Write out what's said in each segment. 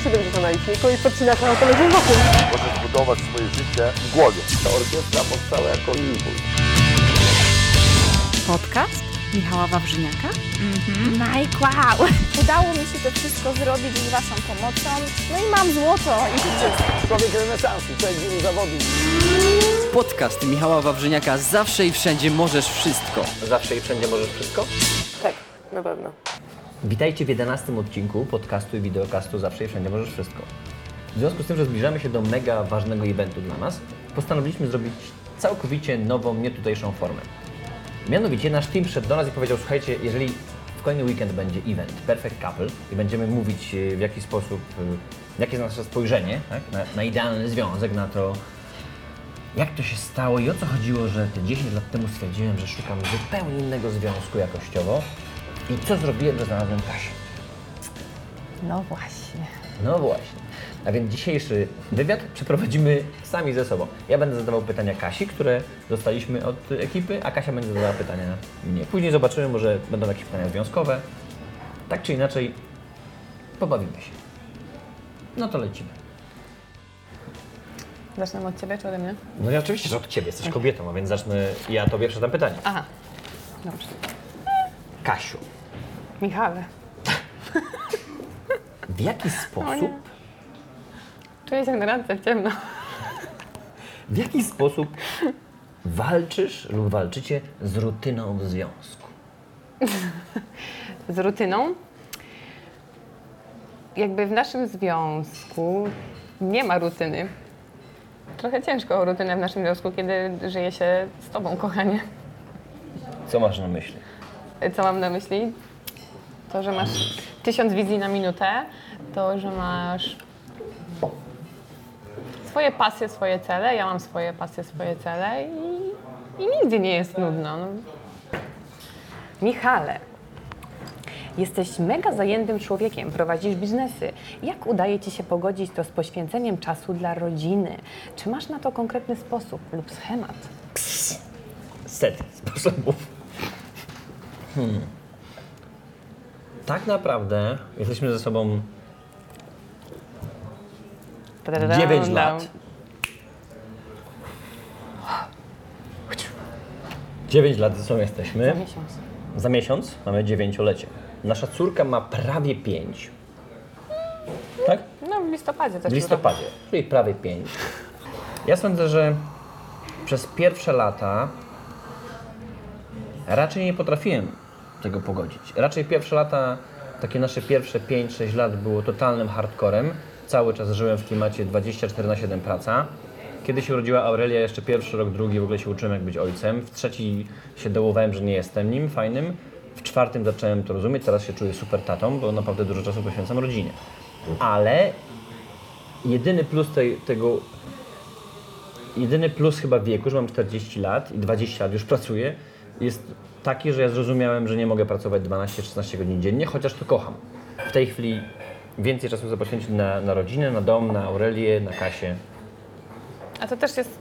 170 na liczniku i podcinasz na autologiem wokół. Możesz budować swoje życie w głowie. Ta orkiestra powstała jako impuls. Podcast Michała Wawrzyniaka. Mike, wow! Udało mi się to wszystko zrobić z Waszą pomocą. No i mam złoto i życie. Człowiek renesansu, człowiek wielu zawodów. Podcast Michała Wawrzyniaka Zawsze i wszędzie możesz wszystko. Zawsze i wszędzie możesz wszystko? Tak, na pewno. Witajcie w 11 odcinku podcastu i wideokastu Zawsze i wszędzie możesz wszystko. W związku z tym, że zbliżamy się do mega ważnego eventu dla nas, postanowiliśmy zrobić całkowicie nową, nietutejszą formę. Mianowicie nasz team przyszedł do nas i powiedział, słuchajcie, jeżeli w kolejny weekend będzie event Perfect Couple i będziemy mówić e, w jaki sposób, e, jakie jest nasze spojrzenie tak, na, na idealny związek, na to, jak to się stało i o co chodziło, że te 10 lat temu stwierdziłem, że szukam zupełnie innego związku jakościowo i co zrobiłem, że znalazłem Kasię. No właśnie. No właśnie. A więc dzisiejszy wywiad przeprowadzimy sami ze sobą. Ja będę zadawał pytania Kasi, które dostaliśmy od ekipy, a Kasia będzie zadawała pytania mnie. Później zobaczymy, może będą jakieś pytania związkowe. Tak czy inaczej, pobawimy się. No to lecimy. Zacznę od Ciebie czy ode mnie? No i oczywiście, że od Ciebie, jesteś kobietą, a więc zacznę, ja Tobie przedam pytanie. Aha. Dobrze. Kasiu, Michale, w jaki sposób, czuję się na randce w ciemno. w jaki sposób walczysz lub walczycie z rutyną w związku? Z rutyną. Jakby w naszym związku nie ma rutyny. Trochę ciężko o rutynę w naszym związku, kiedy żyje się z Tobą, kochanie. Co masz na myśli? Co mam na myśli? To, że masz tysiąc wizji na minutę, to, że masz swoje pasje, swoje cele, ja mam swoje pasje, swoje cele i, i nigdy nie jest nudno. No. Michale, jesteś mega zajętym człowiekiem, prowadzisz biznesy. Jak udaje Ci się pogodzić to z poświęceniem czasu dla rodziny? Czy masz na to konkretny sposób lub schemat? set sposobów. Hmm. Tak naprawdę jesteśmy ze sobą 9 lat. 9 lat ze sobą jesteśmy. Za miesiąc. Za miesiąc mamy dziewięciolecie. Nasza córka ma prawie 5. Tak? No w listopadzie też. W listopadzie, czyli prawie 5. Ja sądzę, że przez pierwsze lata raczej nie potrafiłem tego pogodzić. Raczej pierwsze lata, takie nasze pierwsze 5-6 lat było totalnym hardcorem. Cały czas żyłem w klimacie 24 na 7 praca. Kiedy się urodziła Aurelia, jeszcze pierwszy rok, drugi w ogóle się uczyłem jak być ojcem. W trzeci się dołowałem, że nie jestem nim fajnym. W czwartym zacząłem to rozumieć, teraz się czuję super tatą, bo naprawdę dużo czasu poświęcam rodzinie. Ale jedyny plus tej, tego, jedyny plus chyba wieku, że mam 40 lat i 20 lat już pracuję, jest taki, że ja zrozumiałem, że nie mogę pracować 12-16 godzin dziennie, chociaż to kocham. W tej chwili więcej czasu chcę poświęcić na, na rodzinę, na dom, na Aurelię, na Kasię. A to też jest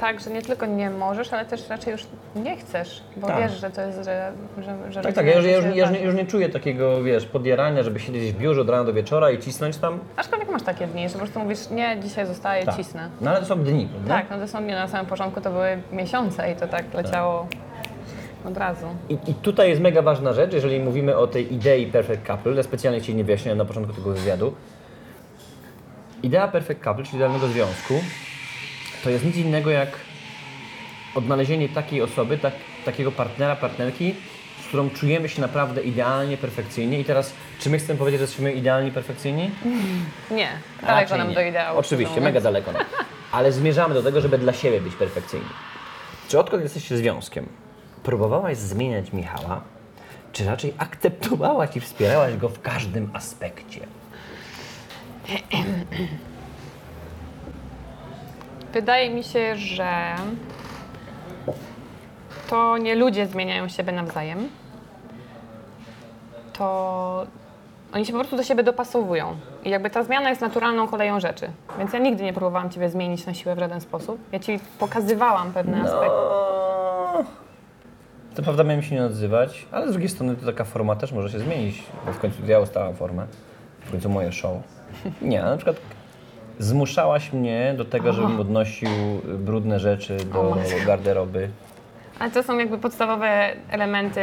tak, że nie tylko nie możesz, ale też raczej już nie chcesz, bo Tak. wiesz, że to jest, że, że, że Tak, tak, ja już, ja, już, ja, już, nie- już nie czuję takiego, wiesz, podjarania, żeby siedzieć w biurze od rana do wieczora i cisnąć tam. Aczkolwiek masz takie dni, że po prostu mówisz, nie, dzisiaj zostaję, Tak. cisnę. No ale to są dni, prawda? Tak, no dosłownie na samym początku to były miesiące i to tak leciało od razu. I, I tutaj jest mega ważna rzecz, jeżeli mówimy o tej idei Perfect Couple, ja specjalnie Ci nie wyjaśniałem na początku tego wywiadu. Idea Perfect Couple, czyli idealnego związku, to jest nic innego jak odnalezienie takiej osoby, tak, takiego partnera, partnerki, z którą czujemy się naprawdę idealnie, perfekcyjnie. I teraz, czy my chcemy powiedzieć, że jesteśmy idealni, perfekcyjni? Nie, daleko nam nie. do ideału. Oczywiście, mega daleko. nam. Ale zmierzamy do tego, żeby dla siebie być perfekcyjni. Czy odkąd jesteście związkiem, próbowałaś zmieniać Michała, czy raczej akceptowałaś i wspierałaś go w każdym aspekcie? Wydaje mi się, że to nie ludzie zmieniają siebie nawzajem, to oni się po prostu do siebie dopasowują. I jakby ta zmiana jest naturalną koleją rzeczy. Więc ja nigdy nie próbowałam Ciebie zmienić na siłę w żaden sposób. Ja Ci pokazywałam pewne aspekty. To prawda miałem się nie odzywać, ale z drugiej strony to taka forma też może się zmienić, bo w końcu ja ustalam formę, w końcu moje show. Nie, na przykład zmuszałaś mnie do tego, żebym odnosił brudne rzeczy do garderoby. Ale to są jakby podstawowe elementy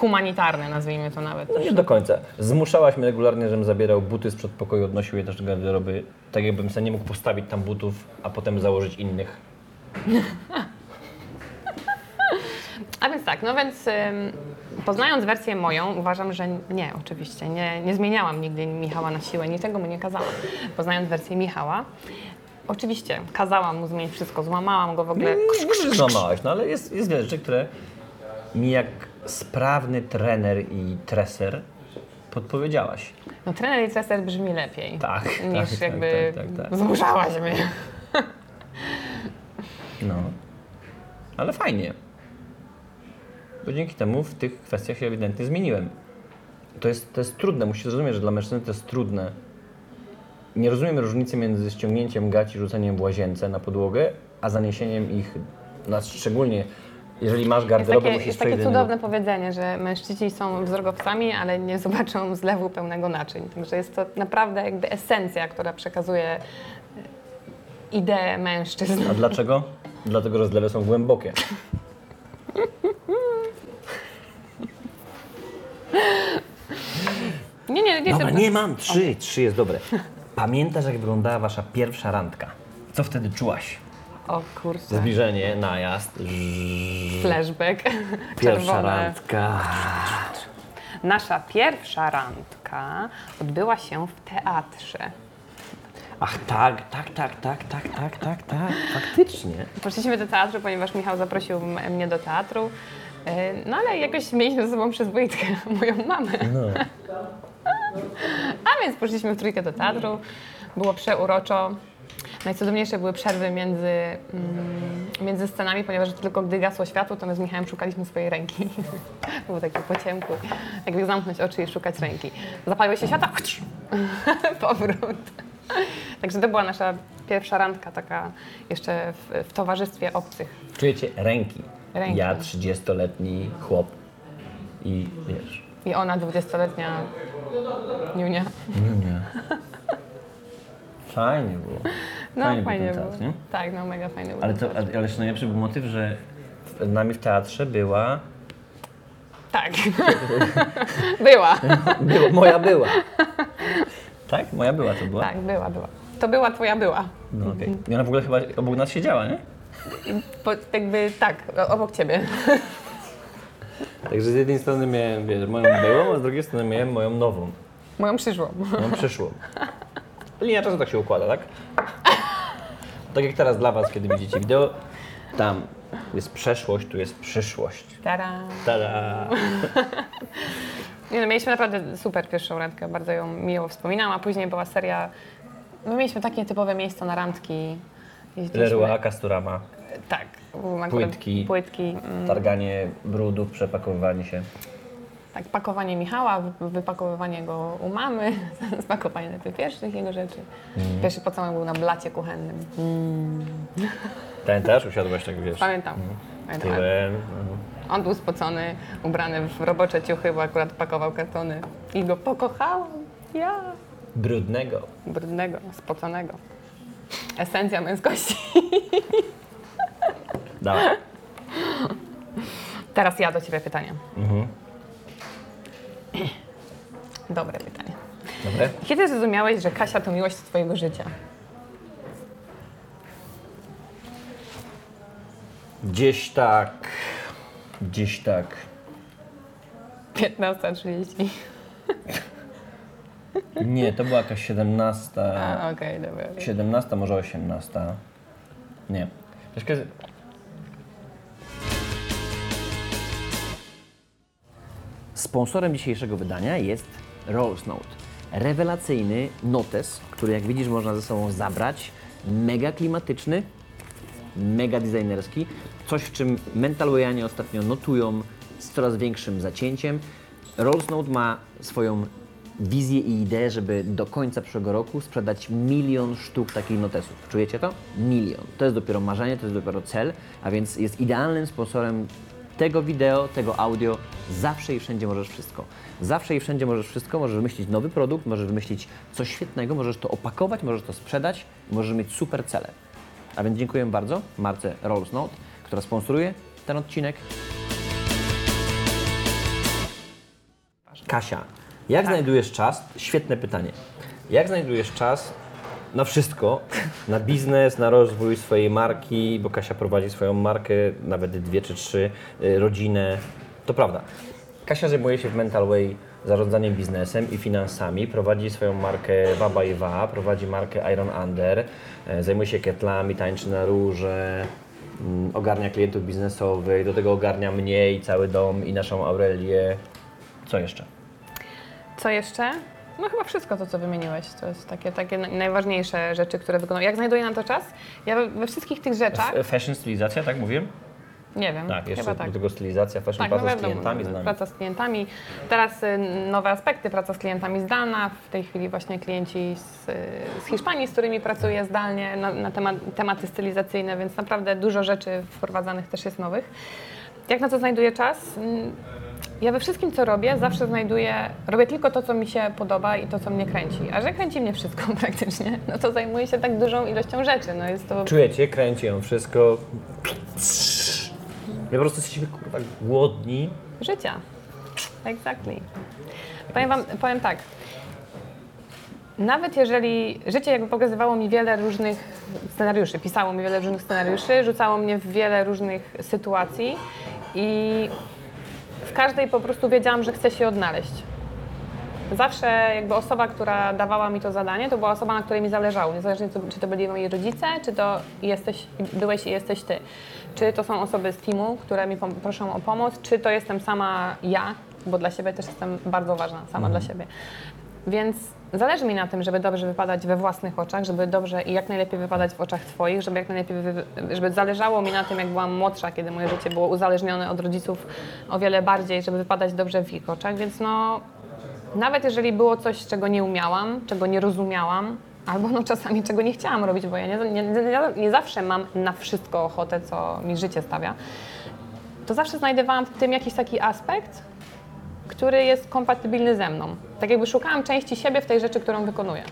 humanitarne, nazwijmy to nawet. No nie do końca. Zmuszałaś mnie regularnie, żebym zabierał buty z przedpokoju, odnosił je też do garderoby, tak jakbym sobie nie mógł postawić tam butów, a potem założyć innych. A więc tak, no więc ym, poznając wersję moją, uważam, że nie, oczywiście, nie, nie zmieniałam nigdy Michała na siłę, niczego mu nie kazałam. Poznając wersję Michała, oczywiście kazałam mu zmienić wszystko, złamałam go w ogóle. Nie, nie złamałaś, no ale jest, jest wiele rzeczy, które mi jak sprawny trener i treser podpowiedziałaś. No trener i treser brzmi lepiej Tak, niż tak, jakby tak, tak, tak. zmuszałaś mnie. No. Ale fajnie. Bo dzięki temu w tych kwestiach się ewidentnie zmieniłem. To jest, to jest trudne, musisz zrozumieć, że dla mężczyzny to jest trudne. Nie rozumiem różnicy między ściągnięciem gaci, rzuceniem w łazience na podłogę, a zaniesieniem ich, na szczególnie jeżeli masz Jest garderobę, takie, musisz jest takie cudowne powiedzenie, że mężczyźni są wzrokowcami, ale nie zobaczą zlewu pełnego naczyń. Także jest to naprawdę jakby esencja, która przekazuje e, ideę mężczyzn. A dlaczego? Dlatego, że zlewy są głębokie. Nie, nie, nie. Dobra, nie mam. Trzy. Trzy jest dobre. Pamiętasz, jak wyglądała wasza pierwsza randka? Co wtedy czułaś? O kurczę, Zbliżenie, najazd. flashback. Pierwsza Czerwone. randka. Nasza pierwsza randka odbyła się w teatrze. Ach tak, tak, tak, tak, tak, tak, tak, tak, faktycznie. Poszliśmy do teatru, ponieważ Michał zaprosił m- mnie do teatru. E, No ale jakoś mieliśmy ze sobą przyzwoitkę moją mamę. No. A więc poszliśmy w trójkę do teatru. Było przeuroczo. Najcudowniejsze były przerwy między, mm, między scenami, ponieważ tylko gdy gasło światło, to my z Michałem szukaliśmy swojej ręki. Było takie po ciemku, jakby zamknąć oczy i szukać ręki. Zapaliły się światła, powrót. Także to była nasza pierwsza randka, taka jeszcze w, w towarzystwie obcych. Czujecie ręki. Ręki. Ja 30-letni chłop i wiesz. I ona, 20-letnia niunia. Nie. Fajnie było. No Fajnie był fajnie było. teatr, nie? Tak, no mega fajny był. Ale, to, ale ale jeszcze najlepszy był motyw, że w- nami w teatrze była... Tak. była. była moja była. Tak? Moja była to była? Tak, była, była. To była twoja była. No okej. I ona w ogóle chyba obok nas siedziała, nie? Po, jakby tak, obok ciebie. Także z jednej strony miałem wiesz, moją byłą, a z drugiej strony miałem moją nową, Moją przyszłą. moją przyszłą. Linia czasu tak się układa, tak? Tak jak teraz dla Was, kiedy widzicie wideo, tam jest przeszłość, tu jest przyszłość. Tada. Tada! Nie no, mieliśmy naprawdę super pierwszą randkę, bardzo ją miło wspominam, a później była seria, no mieliśmy takie typowe miejsca na randki. Jeździliśmy- Leroy, Castorama, Tak. był akurat Płytki. Płytki. mm, targanie brudów, przepakowywanie się. Tak, pakowanie Michała, wy- wypakowywanie go u mamy, spakowanie najpierw pierwszych jego rzeczy. Mhm. Pierwszy pocałunek był na blacie kuchennym. Pamiętasz? Usiadłaś tak, wiesz, Pamiętam. Pamiętam. tyłem. On był spocony, ubrany w robocze ciuchy, bo akurat pakował kartony. I go pokochałam. Ja. Brudnego. Brudnego, spoconego. Esencja męskości. Dawaj. Teraz ja do Ciebie pytanie. Mhm. Dobre pytanie. Dobre? Kiedy zrozumiałeś, że Kasia to miłość Twojego życia? Gdzieś tak. Gdzieś tak. 15.30. Nie, to była jakaś 17. A, okej, dobra. 17, może 18. Nie. Troszkę... Sponsorem dzisiejszego wydania jest Rolls Note. Rewelacyjny notes, który jak widzisz można ze sobą zabrać. Mega klimatyczny, mega designerski. Coś, w czym mentalwayanie ostatnio notują z coraz większym zacięciem. Rolls Note ma swoją wizję i ideę, żeby do końca przyszłego roku sprzedać milion sztuk takich notesów. Czujecie to? Milion. To jest dopiero marzenie, to jest dopiero cel, a więc jest idealnym sponsorem tego wideo, tego audio. Zawsze i wszędzie możesz wszystko. Zawsze i wszędzie możesz wszystko. Możesz wymyślić nowy produkt, możesz wymyślić coś świetnego, możesz to opakować, możesz to sprzedać, możesz mieć super cele. A więc dziękuję bardzo marce Rolls Note, która sponsoruje ten odcinek. Kasia, jak znajdujesz czas? Świetne pytanie. Jak znajdujesz czas na wszystko? Na biznes, na rozwój swojej marki, bo Kasia prowadzi swoją markę, nawet dwie czy trzy, y, rodzinę. To prawda. Kasia zajmuje się w Mental Way zarządzaniem biznesem i finansami, prowadzi swoją markę Waba i Wa, prowadzi markę Iron Under, e, zajmuje się ketlami, tańczy na róże, mm, ogarnia klientów biznesowych, do tego ogarnia mnie i cały dom i naszą Aurelię. Co jeszcze? Co jeszcze? No chyba wszystko to, co wymieniłeś. To jest takie, takie naj- najważniejsze rzeczy, które wykonuję. Jak znajduję na to czas? Ja we, wszystkich tych rzeczach, F- Fashion stylizacja, tak mówiłem? nie wiem, Tak, jeszcze chyba tak. do tego stylizacja, fashion, Tak, no praca z wiadomo, klientami z nami. praca z klientami. Teraz y, nowe aspekty, praca z klientami zdalna. W tej chwili właśnie klienci z, y, z Hiszpanii, z którymi pracuję zdalnie na, na temat, tematy stylizacyjne, więc naprawdę dużo rzeczy wprowadzanych też jest nowych. Jak na to znajduję czas? Ja we wszystkim, co robię, zawsze znajduję, robię tylko to, co mi się podoba i to, co mnie kręci. A że kręci mnie wszystko praktycznie, no to zajmuję się tak dużą ilością rzeczy. No jest to Czujecie, kręci ją wszystko. My po prostu jesteśmy kurwa głodni. Życia. Exactly. Powiem Wam, powiem tak. Nawet jeżeli życie jakby pokazywało mi wiele różnych scenariuszy, pisało mi wiele różnych scenariuszy, rzucało mnie w wiele różnych sytuacji i każdej po prostu wiedziałam, że chcę się odnaleźć. Zawsze jakby osoba, która dawała mi to zadanie, to była osoba, na której mi zależało. Niezależnie czy to byli moi rodzice, czy to jesteś, byłeś i jesteś ty. Czy to są osoby z teamu, które mi proszą o pomoc, czy to jestem sama ja, bo dla siebie też jestem bardzo ważna, sama dla siebie. Więc zależy mi na tym, żeby dobrze wypadać we własnych oczach, żeby dobrze i jak najlepiej wypadać w oczach Twoich, żeby jak najlepiej, żeby zależało mi na tym, jak byłam młodsza, kiedy moje życie było uzależnione od rodziców o wiele bardziej, żeby wypadać dobrze w ich oczach, więc no nawet jeżeli było coś, czego nie umiałam, czego nie rozumiałam, albo no czasami czego nie chciałam robić, bo ja nie, nie, nie zawsze mam na wszystko ochotę, co mi życie stawia, to zawsze znajdowałam w tym jakiś taki aspekt, który jest kompatybilny ze mną. Tak jakby szukałam części siebie w tej rzeczy, którą wykonuję.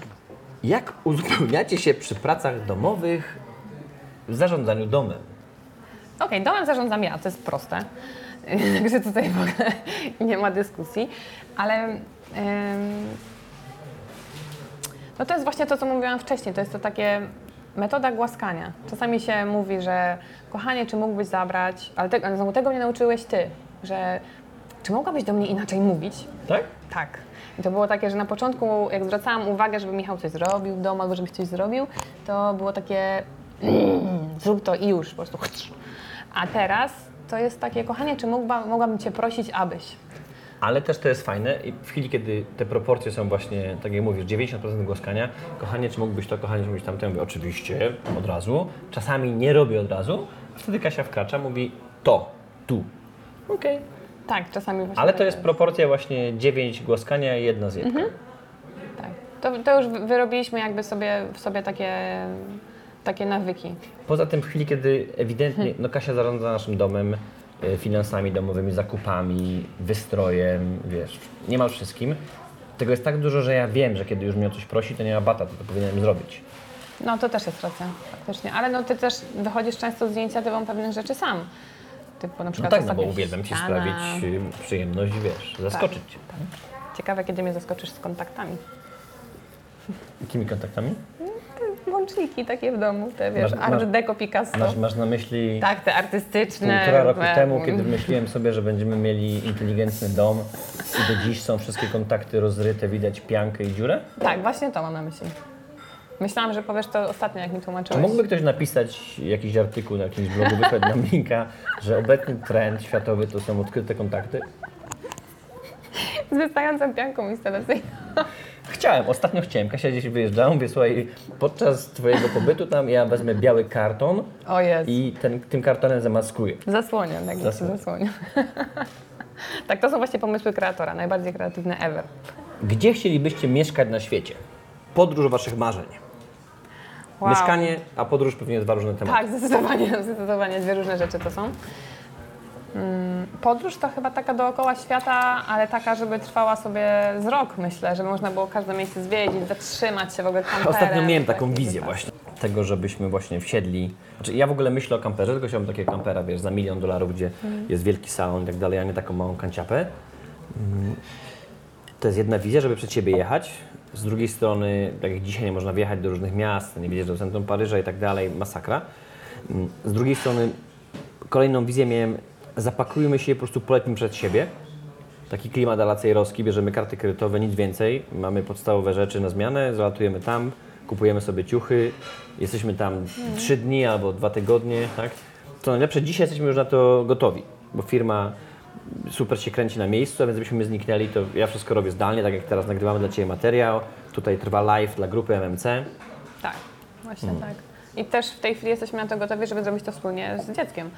Jak uzupełniacie się przy pracach domowych w zarządzaniu domem? Okej, domem zarządzam ja, to jest proste. Także tutaj w ogóle nie ma dyskusji, ale em, no to jest właśnie to, co mówiłam wcześniej. To jest to takie metoda głaskania. Czasami się mówi, że kochanie, czy mógłbyś zabrać, ale, te, ale znowu tego mnie nauczyłeś ty, że czy mogłabyś do mnie inaczej mówić? Tak? Tak. I to było takie, że na początku, jak zwracałam uwagę, żeby Michał coś zrobił w domu albo żebyś coś zrobił, to było takie "Mm, zrób to i już, po prostu. A teraz to jest takie, kochanie, czy mógłba, mogłabym Cię prosić, abyś? Ale też to jest fajne i w chwili, kiedy te proporcje są właśnie, tak jak mówisz, 90% głaskania, kochanie, czy mógłbyś to, kochanie, czy mógłbyś tamto, ja mówię, oczywiście, od razu. Czasami nie robię od razu. Wtedy Kasia wkracza, mówi to, tu. Okej. Tak, czasami właśnie. Ale tak to jest proporcja właśnie 9 głaskania i jedna zjedka. Tak. To, to już wy- wyrobiliśmy jakby sobie, w sobie takie, takie nawyki. Poza tym w chwili, kiedy ewidentnie, no Kasia zarządza naszym domem, e, finansami domowymi, zakupami, wystrojem, wiesz, niemal wszystkim. Tego jest tak dużo, że ja wiem, że kiedy już mnie o coś prosi, to nie ma bata, to, to powinienem zrobić. No to też jest racja, faktycznie. Ale no ty też wychodzisz często z inicjatywą pewnych rzeczy sam. Typu na No przykład tak, no bo uwielbiam Ci sprawić y, przyjemność, wiesz, zaskoczyć Cię. Ciekawe, kiedy mnie zaskoczysz z kontaktami. Jakimi kontaktami? Łączniki takie w domu, te wiesz, Masz- Art Deco Picasso. Masz, masz na myśli Tak, te artystyczne. półtora roku temu, kiedy wymyśliłem sobie, że będziemy mieli inteligentny dom i do dziś są wszystkie kontakty rozryte, widać piankę i dziurę? Tak, właśnie to mam na myśli. Myślałam, że powiesz to ostatnio, jak mi Czy tłumaczyłeś. mógłby ktoś napisać jakiś artykuł na jakimś blogu, wysłać nam linka, że obecny trend światowy to są odkryte kontakty? Z wystającą pianką instalacyjną. Chciałem, ostatnio chciałem. Kasia gdzieś wyjeżdżała, mówię, słuchaj, podczas twojego pobytu tam ja wezmę biały karton O jest. i ten, tym kartonem zamaskuję. Zasłonię, tak Zasłonię. zasłonię. tak, to są właśnie pomysły kreatora, najbardziej kreatywne ever. Gdzie chcielibyście mieszkać na świecie? Podróż waszych marzeń. Wow. Mieszkanie, a podróż pewnie dwa różne tematy. Tak, zdecydowanie, zdecydowanie dwie różne rzeczy to są. Podróż to chyba taka dookoła świata, ale taka, żeby trwała sobie z rok, myślę, żeby można było każde miejsce zwiedzić, zatrzymać się w ogóle kamperem. Ostatnio miałem taką wizję właśnie tego, żebyśmy właśnie wsiedli. Znaczy ja w ogóle myślę o kamperze, tylko chciałbym takiego kampera, wiesz, za milion dolarów, gdzie jest wielki salon i tak dalej, a nie taką małą kanciapę. Mm, To jest jedna wizja, żeby przed siebie jechać. Z drugiej strony, tak jak dzisiaj nie można wjechać do różnych miast, nie wiedzieć do centrum Paryża i tak dalej, masakra. Mm, Z drugiej strony kolejną wizję miałem, zapakujmy się po prostu polećmy przed siebie. Taki klimat ala cejrowski, bierzemy karty kredytowe, nic więcej. Mamy podstawowe rzeczy na zmianę, zalatujemy tam, kupujemy sobie ciuchy, jesteśmy tam trzy dni albo dwa tygodnie, tak? Co najlepsze, dzisiaj jesteśmy już na to gotowi, bo firma super się kręci na miejscu, a więc gdybyśmy zniknęli, to ja wszystko robię zdalnie, tak jak teraz nagrywamy dla Ciebie materiał, tutaj trwa live dla grupy MMC. Tak, właśnie Hmm. tak. I też w tej chwili jesteśmy na to gotowi, żeby zrobić to wspólnie z dzieckiem.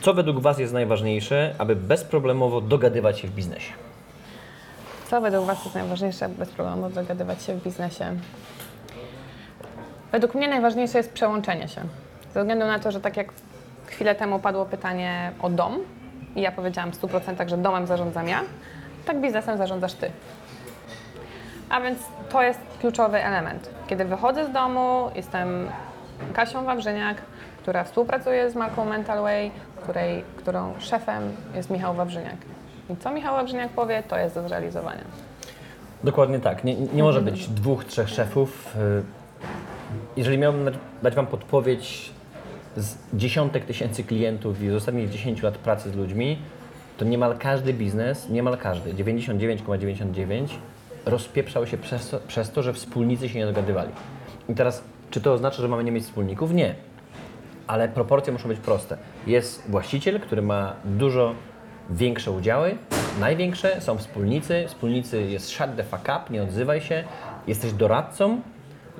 Co według Was jest najważniejsze, aby bezproblemowo dogadywać się w biznesie? Co według Was jest najważniejsze, aby bez problemu dogadywać się w biznesie? Według mnie najważniejsze jest przełączenie się. Ze względu na to, że tak jak chwilę temu padło pytanie o dom i ja powiedziałam w 100%, że domem zarządzam ja, tak biznesem zarządzasz Ty. A więc to jest kluczowy element. Kiedy wychodzę z domu, jestem Kasią Wawrzyniak, która współpracuje z marką Mental Way, której, którą szefem jest Michał Wawrzyniak. I co Michał Wawrzyniak powie, to jest do zrealizowania. Dokładnie tak. Nie, nie może być dwóch, trzech szefów. Y, Jeżeli miałbym dać- dać Wam podpowiedź z dziesiątek tysięcy klientów i z ostatnich 10 lat pracy z ludźmi, to niemal każdy biznes, niemal każdy, 99,99 rozpieprzał się przez to, przez to, że wspólnicy się nie dogadywali. I teraz, czy to oznacza, że mamy nie mieć wspólników? Nie. Ale proporcje muszą być proste. Jest właściciel, który ma dużo większe udziały, największe są wspólnicy. Wspólnicy jest shut the fuck up, nie odzywaj się. Jesteś doradcą.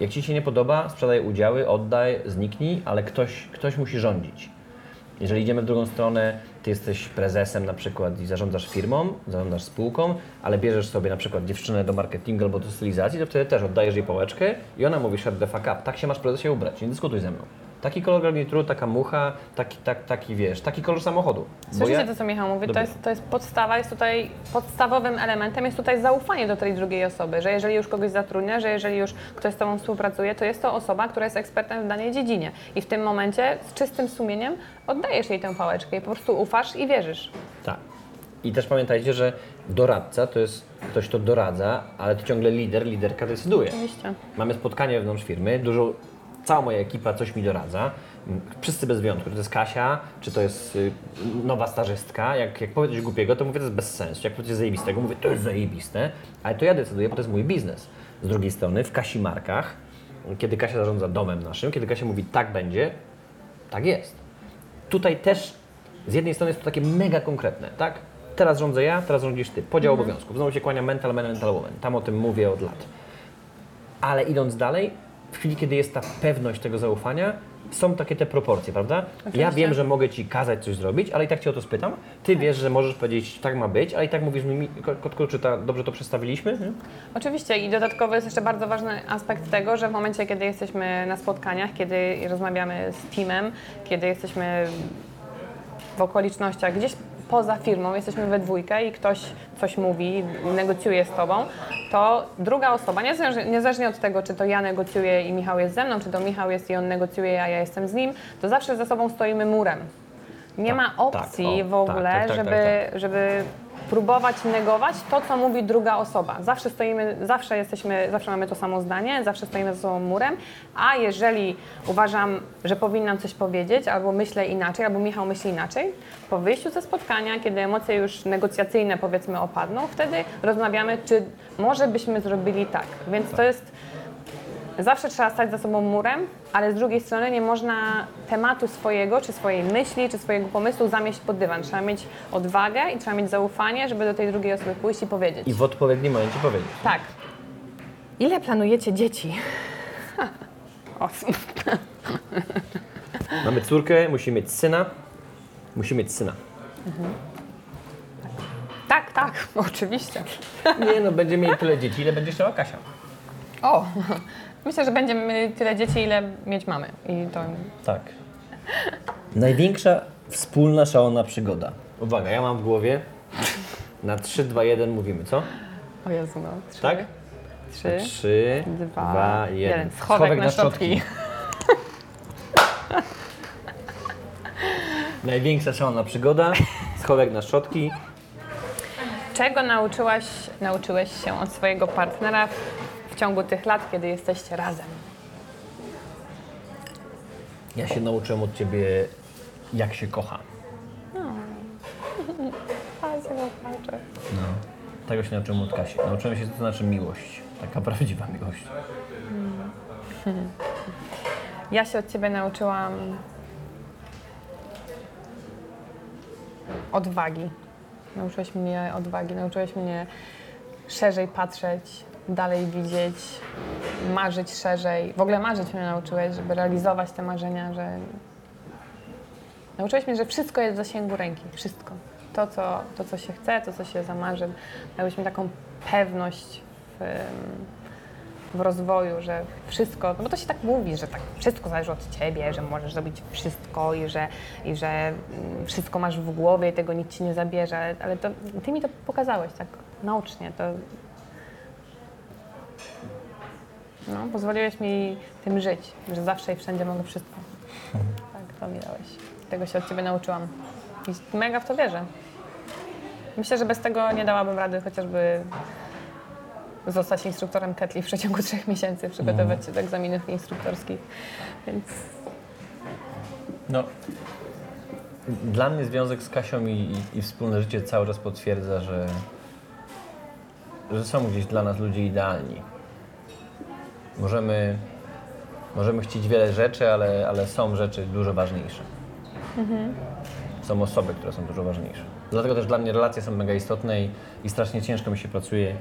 Jak ci się nie podoba, sprzedaj udziały, oddaj, zniknij, ale ktoś, ktoś musi rządzić. Jeżeli idziemy w drugą stronę, ty jesteś prezesem na przykład i zarządzasz firmą, zarządzasz spółką, ale bierzesz sobie na przykład dziewczynę do marketingu albo do stylizacji, to wtedy też oddajesz jej pałeczkę i ona mówi shut the fuck up, tak się masz prezesie ubrać, nie dyskutuj ze mną. Taki kolor garnituru, taka mucha, taki, tak, taki wiesz, taki kolor samochodu. Słyszycie ja- to, co Michał mówi? To jest, to jest podstawa, jest tutaj podstawowym elementem, jest tutaj zaufanie do tej drugiej osoby, że jeżeli już kogoś zatrudnia, że jeżeli już ktoś z Tobą współpracuje, to jest to osoba, która jest ekspertem w danej dziedzinie. I w tym momencie z czystym sumieniem oddajesz jej tę pałeczkę i po prostu ufasz i wierzysz. Tak. I też pamiętajcie, że doradca to jest ktoś, kto doradza, ale to ciągle lider, liderka decyduje. Oczywiście. Mamy spotkanie wewnątrz firmy, dużo, cała moja ekipa coś mi doradza. Mm, Wszyscy bez wyjątku, czy to jest Kasia, czy to jest y, nowa stażystka. Jak, jak powiem coś głupiego, to mówię, to jest bez sensu. Jak powiem coś zajebistego, mówię, to jest zajebiste, ale to ja decyduję, bo to jest mój biznes. Z drugiej strony, w Kasi Markach, kiedy Kasia zarządza domem naszym, kiedy Kasia mówi, tak będzie, tak jest. Tutaj też z jednej strony jest to takie mega konkretne, tak? Teraz rządzę ja, teraz rządzisz ty. Podział obowiązków. Znowu się kłania mental man, mental woman. Tam o tym mówię od lat. Ale idąc dalej, w chwili, kiedy jest ta pewność tego zaufania, są takie te proporcje, prawda? Ja wiem, że mogę ci kazać coś zrobić, ale i tak cię o to spytam. Ty wiesz, że możesz powiedzieć, tak ma być, ale i tak mówisz mi, Ko- Kotku, czy ta, dobrze to przedstawiliśmy? Nie? Oczywiście i dodatkowo jest jeszcze bardzo ważny aspekt tego, że w momencie, kiedy jesteśmy na spotkaniach, kiedy rozmawiamy z teamem, kiedy jesteśmy w okolicznościach gdzieś poza firmą, jesteśmy we dwójkę i ktoś coś mówi, negocjuje z tobą, to druga osoba, niezależnie, niezależnie od tego, czy to ja negocjuję i Michał jest ze mną, czy to Michał jest i on negocjuje, a ja jestem z nim, to zawsze za sobą stoimy murem. Nie Tak, ma tak, opcji o, w ogóle, tak, tak, tak, żeby, tak, żeby próbować negować to, co mówi druga osoba. Zawsze stoimy, zawsze jesteśmy, zawsze mamy to samo zdanie, zawsze stoimy za sobą murem, a jeżeli uważam, że powinnam coś powiedzieć, albo myślę inaczej, albo Michał myśli inaczej, po wyjściu ze spotkania, kiedy emocje już negocjacyjne powiedzmy opadną, wtedy rozmawiamy, czy może byśmy zrobili tak. Więc to jest Zawsze trzeba stać za sobą murem, ale z drugiej strony nie można tematu swojego, czy swojej myśli, czy swojego pomysłu zamieść pod dywan. Trzeba mieć odwagę i trzeba mieć zaufanie, żeby do tej drugiej osoby pójść i powiedzieć. I w odpowiednim momencie powiedzieć. Tak. Ile planujecie dzieci? Osiem. Mamy córkę, musimy mieć syna. Musimy mieć syna. Tak, tak, oczywiście. Nie no, będziemy mieli tyle dzieci, ile będzie chciała Kasia. O, myślę, że będziemy mieli tyle dzieci, ile mieć mamy. I to Tak. Największa wspólna szalona przygoda. Uwaga, ja mam w głowie. Na 3, 2, 1 mówimy, co? O Jezu, no. Trzy, Tak? Trzy, 3, dwa, 2, 1. jeden. Schowek, na, szczotki. Największa szalona przygoda. Schowek na szczotki. Czego nauczyłaś, nauczyłeś się od swojego partnera w, w ciągu tych lat, kiedy jesteście razem? Ja się nauczyłem od ciebie, jak się kocha. Zobaczę. No. Tego się nauczyłem od Kasi. Nauczyłem się, co to znaczy miłość. Taka prawdziwa miłość. Ja się od Ciebie nauczyłam odwagi. Nauczyłeś mnie odwagi, nauczyłeś mnie szerzej patrzeć, dalej widzieć, marzyć szerzej. W ogóle marzyć mnie nauczyłeś, żeby realizować te marzenia, że nauczyłeś mnie, że wszystko jest w zasięgu ręki, wszystko. To, co, to, co się chce, to, co się zamarzy. Dałeś mi taką pewność w, w rozwoju, że wszystko, no bo to się tak mówi, że tak wszystko zależy od ciebie, że możesz zrobić wszystko i że, i że mm, wszystko masz w głowie i tego nikt ci nie zabierze, ale, to, ty mi to pokazałeś tak naocznie, to no, pozwoliłeś mi tym żyć, że zawsze i wszędzie mogę wszystko. Tak, to mi dałeś. Tego się od ciebie nauczyłam i mega w to wierzę. Myślę, że bez tego nie dałabym rady chociażby zostać instruktorem ketli w przeciągu trzech miesięcy, przygotować się do egzaminów instruktorskich. Więc No. Dla mnie związek z Kasią i, i, i wspólne życie cały czas potwierdza, że, że są gdzieś dla nas ludzie idealni. Możemy, możemy chcieć wiele rzeczy, ale, ale są rzeczy dużo ważniejsze. Są osoby, które są dużo ważniejsze. Dlatego też dla mnie relacje są mega istotne i, i strasznie ciężko mi się pracuje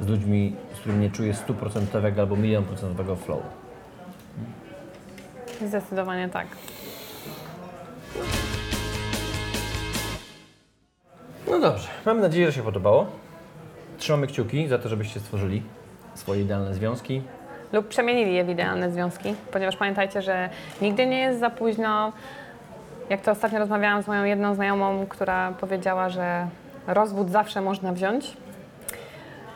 z ludźmi, z którymi nie czuję stuprocentowego albo milion procentowego flow. zdecydowanie tak. No dobrze, mam nadzieję, że się podobało. Trzymamy kciuki za to, żebyście stworzyli swoje idealne związki. Lub przemienili je w idealne związki, ponieważ pamiętajcie, że nigdy nie jest za późno. Jak to ostatnio rozmawiałam z moją jedną znajomą, która powiedziała, że rozwód zawsze można wziąć.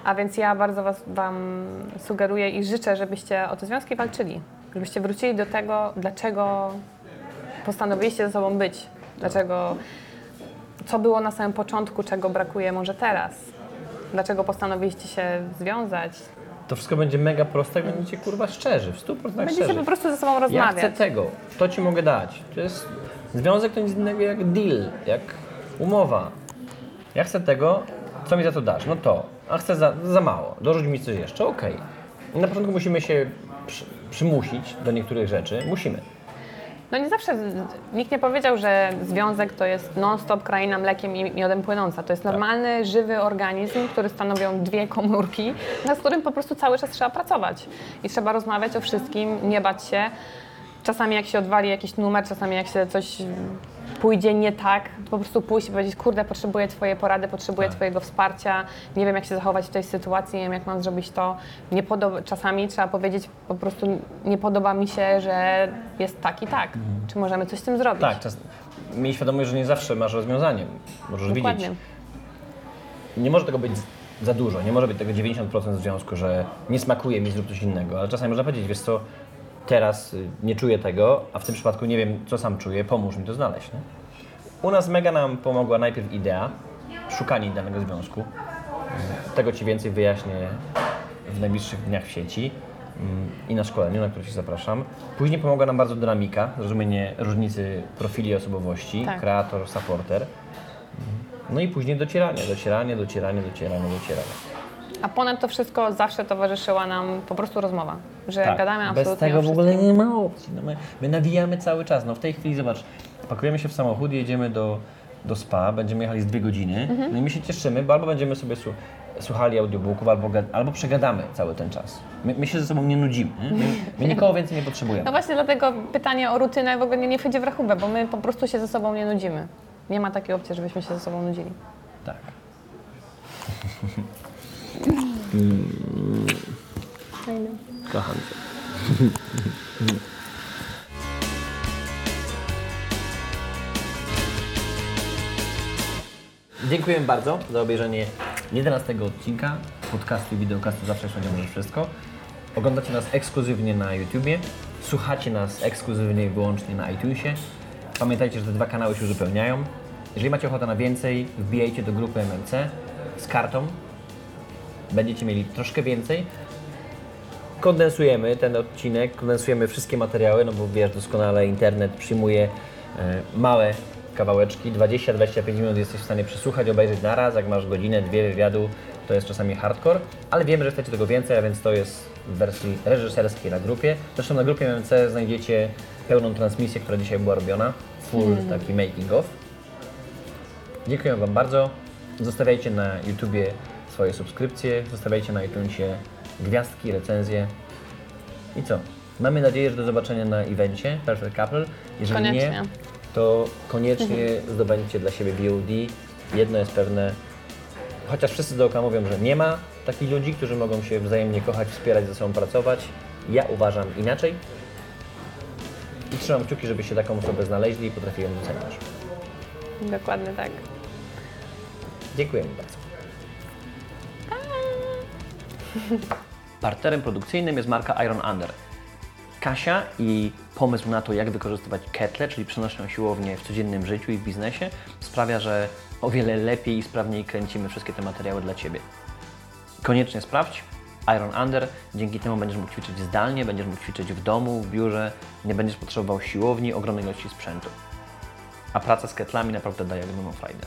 A więc ja bardzo was, Wam sugeruję i życzę, żebyście o te związki walczyli. Żebyście wrócili do tego, dlaczego postanowiliście ze sobą być. Dlaczego, co było na samym początku, czego brakuje może teraz. Dlaczego postanowiliście się związać. To wszystko będzie mega proste, jak będziecie kurwa szczerzy, w 100% Będziecie szczerzy. po prostu ze sobą Ja chcę tego, to ci mogę dać. To jest związek to nic innego jak deal, jak umowa. Ja chcę tego, co mi za to dasz? No to, a chcę za, za mało, dorzuć mi coś jeszcze, okej. I Na początku musimy się przy, przymusić do niektórych rzeczy, musimy. No nie zawsze, nikt nie powiedział, że związek to jest non-stop kraina mlekiem i miodem płynąca. To jest normalny, żywy organizm, który stanowią dwie komórki, nad którym po prostu cały czas trzeba pracować. I trzeba rozmawiać o wszystkim, nie bać się. Czasami jak się odwali jakiś numer, czasami jak się coś pójdzie nie tak, to po prostu pójść i powiedzieć, kurde, potrzebuję Twojej porady, potrzebuję Twojego wsparcia, nie wiem jak się zachować w tej sytuacji, nie wiem jak mam zrobić to. Nie podoba, czasami trzeba powiedzieć po prostu, nie podoba mi się, że jest tak i tak. Czy możemy coś z tym zrobić? Tak, czas, miej świadomość, że nie zawsze masz rozwiązanie. Możesz Dokładnie. widzieć. Nie może tego być za dużo, nie może być tego 90% związku, że nie smakuje mi, zrób coś innego, ale czasami można powiedzieć, wiesz co, teraz y, nie czuję tego, a w tym przypadku nie wiem, co sam czuję, pomóż mi to znaleźć. Nie? U nas mega nam pomogła najpierw idea, szukanie danego związku. Y, Tego Ci więcej wyjaśnię w najbliższych dniach w sieci mm, i na szkoleniu, na które Ci zapraszam. Później pomogła nam bardzo dynamika, zrozumienie różnicy profili osobowości, Tak. kreator, supporter. No i później docieranie, docieranie, docieranie, docieranie, docieranie. A ponad to wszystko zawsze towarzyszyła nam po prostu rozmowa, że Tak, gadamy absolutnie Bez tego o w ogóle wszystkim. nie ma opcji. No my, my nawijamy cały czas. No w tej chwili zobacz, pakujemy się w samochód, jedziemy do, do spa, będziemy jechali z dwie godziny. Mhm. No i my się cieszymy, bo albo będziemy sobie słu- słuchali audiobooków, albo, albo przegadamy cały ten czas. My, my się ze sobą nie nudzimy. My, my nikogo więcej nie potrzebujemy. No właśnie dlatego pytanie o rutynę w ogóle nie, nie wchodzi w rachubę, bo my po prostu się ze sobą nie nudzimy. Nie ma takiej opcji, żebyśmy się ze sobą nudzili. Tak. Kocham cię. Dziękuję bardzo za obejrzenie 11 odcinka podcastu i wideokastu Zawsze Wszędzie Możesz Wszystko. Oglądacie nas ekskluzywnie na YouTubie, słuchacie nas ekskluzywnie i wyłącznie na iTunesie. Pamiętajcie, że te dwa kanały się uzupełniają. Jeżeli macie ochotę na więcej, wbijajcie do grupy MMC z kartą. Będziecie mieli troszkę więcej. Kondensujemy ten odcinek, kondensujemy wszystkie materiały, no bo wiesz doskonale, internet przyjmuje e, małe kawałeczki. 20-25 minut jesteś w stanie przesłuchać, obejrzeć naraz. Jak masz godzinę, dwie wywiadu, to jest czasami hardcore, ale wiemy, że chcecie tego więcej, a więc to jest w wersji reżyserskiej na grupie. Zresztą na grupie MMC znajdziecie pełną transmisję, która dzisiaj była robiona, full taki making of. Dziękuję Wam bardzo. Zostawiajcie na YouTubie swoje subskrypcje, zostawiajcie na iTunesie gwiazdki, recenzje. I co? Mamy nadzieję, że do zobaczenia na evencie Perfect Couple. Jeżeli Koniecznie. nie, to koniecznie zdobędźcie dla siebie VOD. Jedno jest pewne, chociaż wszyscy dookoła mówią, że nie ma takich ludzi, którzy mogą się wzajemnie kochać, wspierać, ze sobą pracować. Ja uważam inaczej. I trzymam kciuki, żebyście taką osobę znaleźli i potrafili ją docenić. Dokładnie tak. Dziękujemy bardzo. Partnerem produkcyjnym jest marka Iron Under. Kasia i pomysł na to, jak wykorzystywać ketle, czyli przenośną siłownię w codziennym życiu i w biznesie, sprawia, że o wiele lepiej i sprawniej kręcimy wszystkie te materiały dla Ciebie. Koniecznie sprawdź Iron Under. Dzięki temu będziesz mógł ćwiczyć zdalnie, będziesz mógł ćwiczyć w domu, w biurze, nie będziesz potrzebował siłowni, ogromnej ilości sprzętu. A praca z ketlami naprawdę daje ogromną frajdę.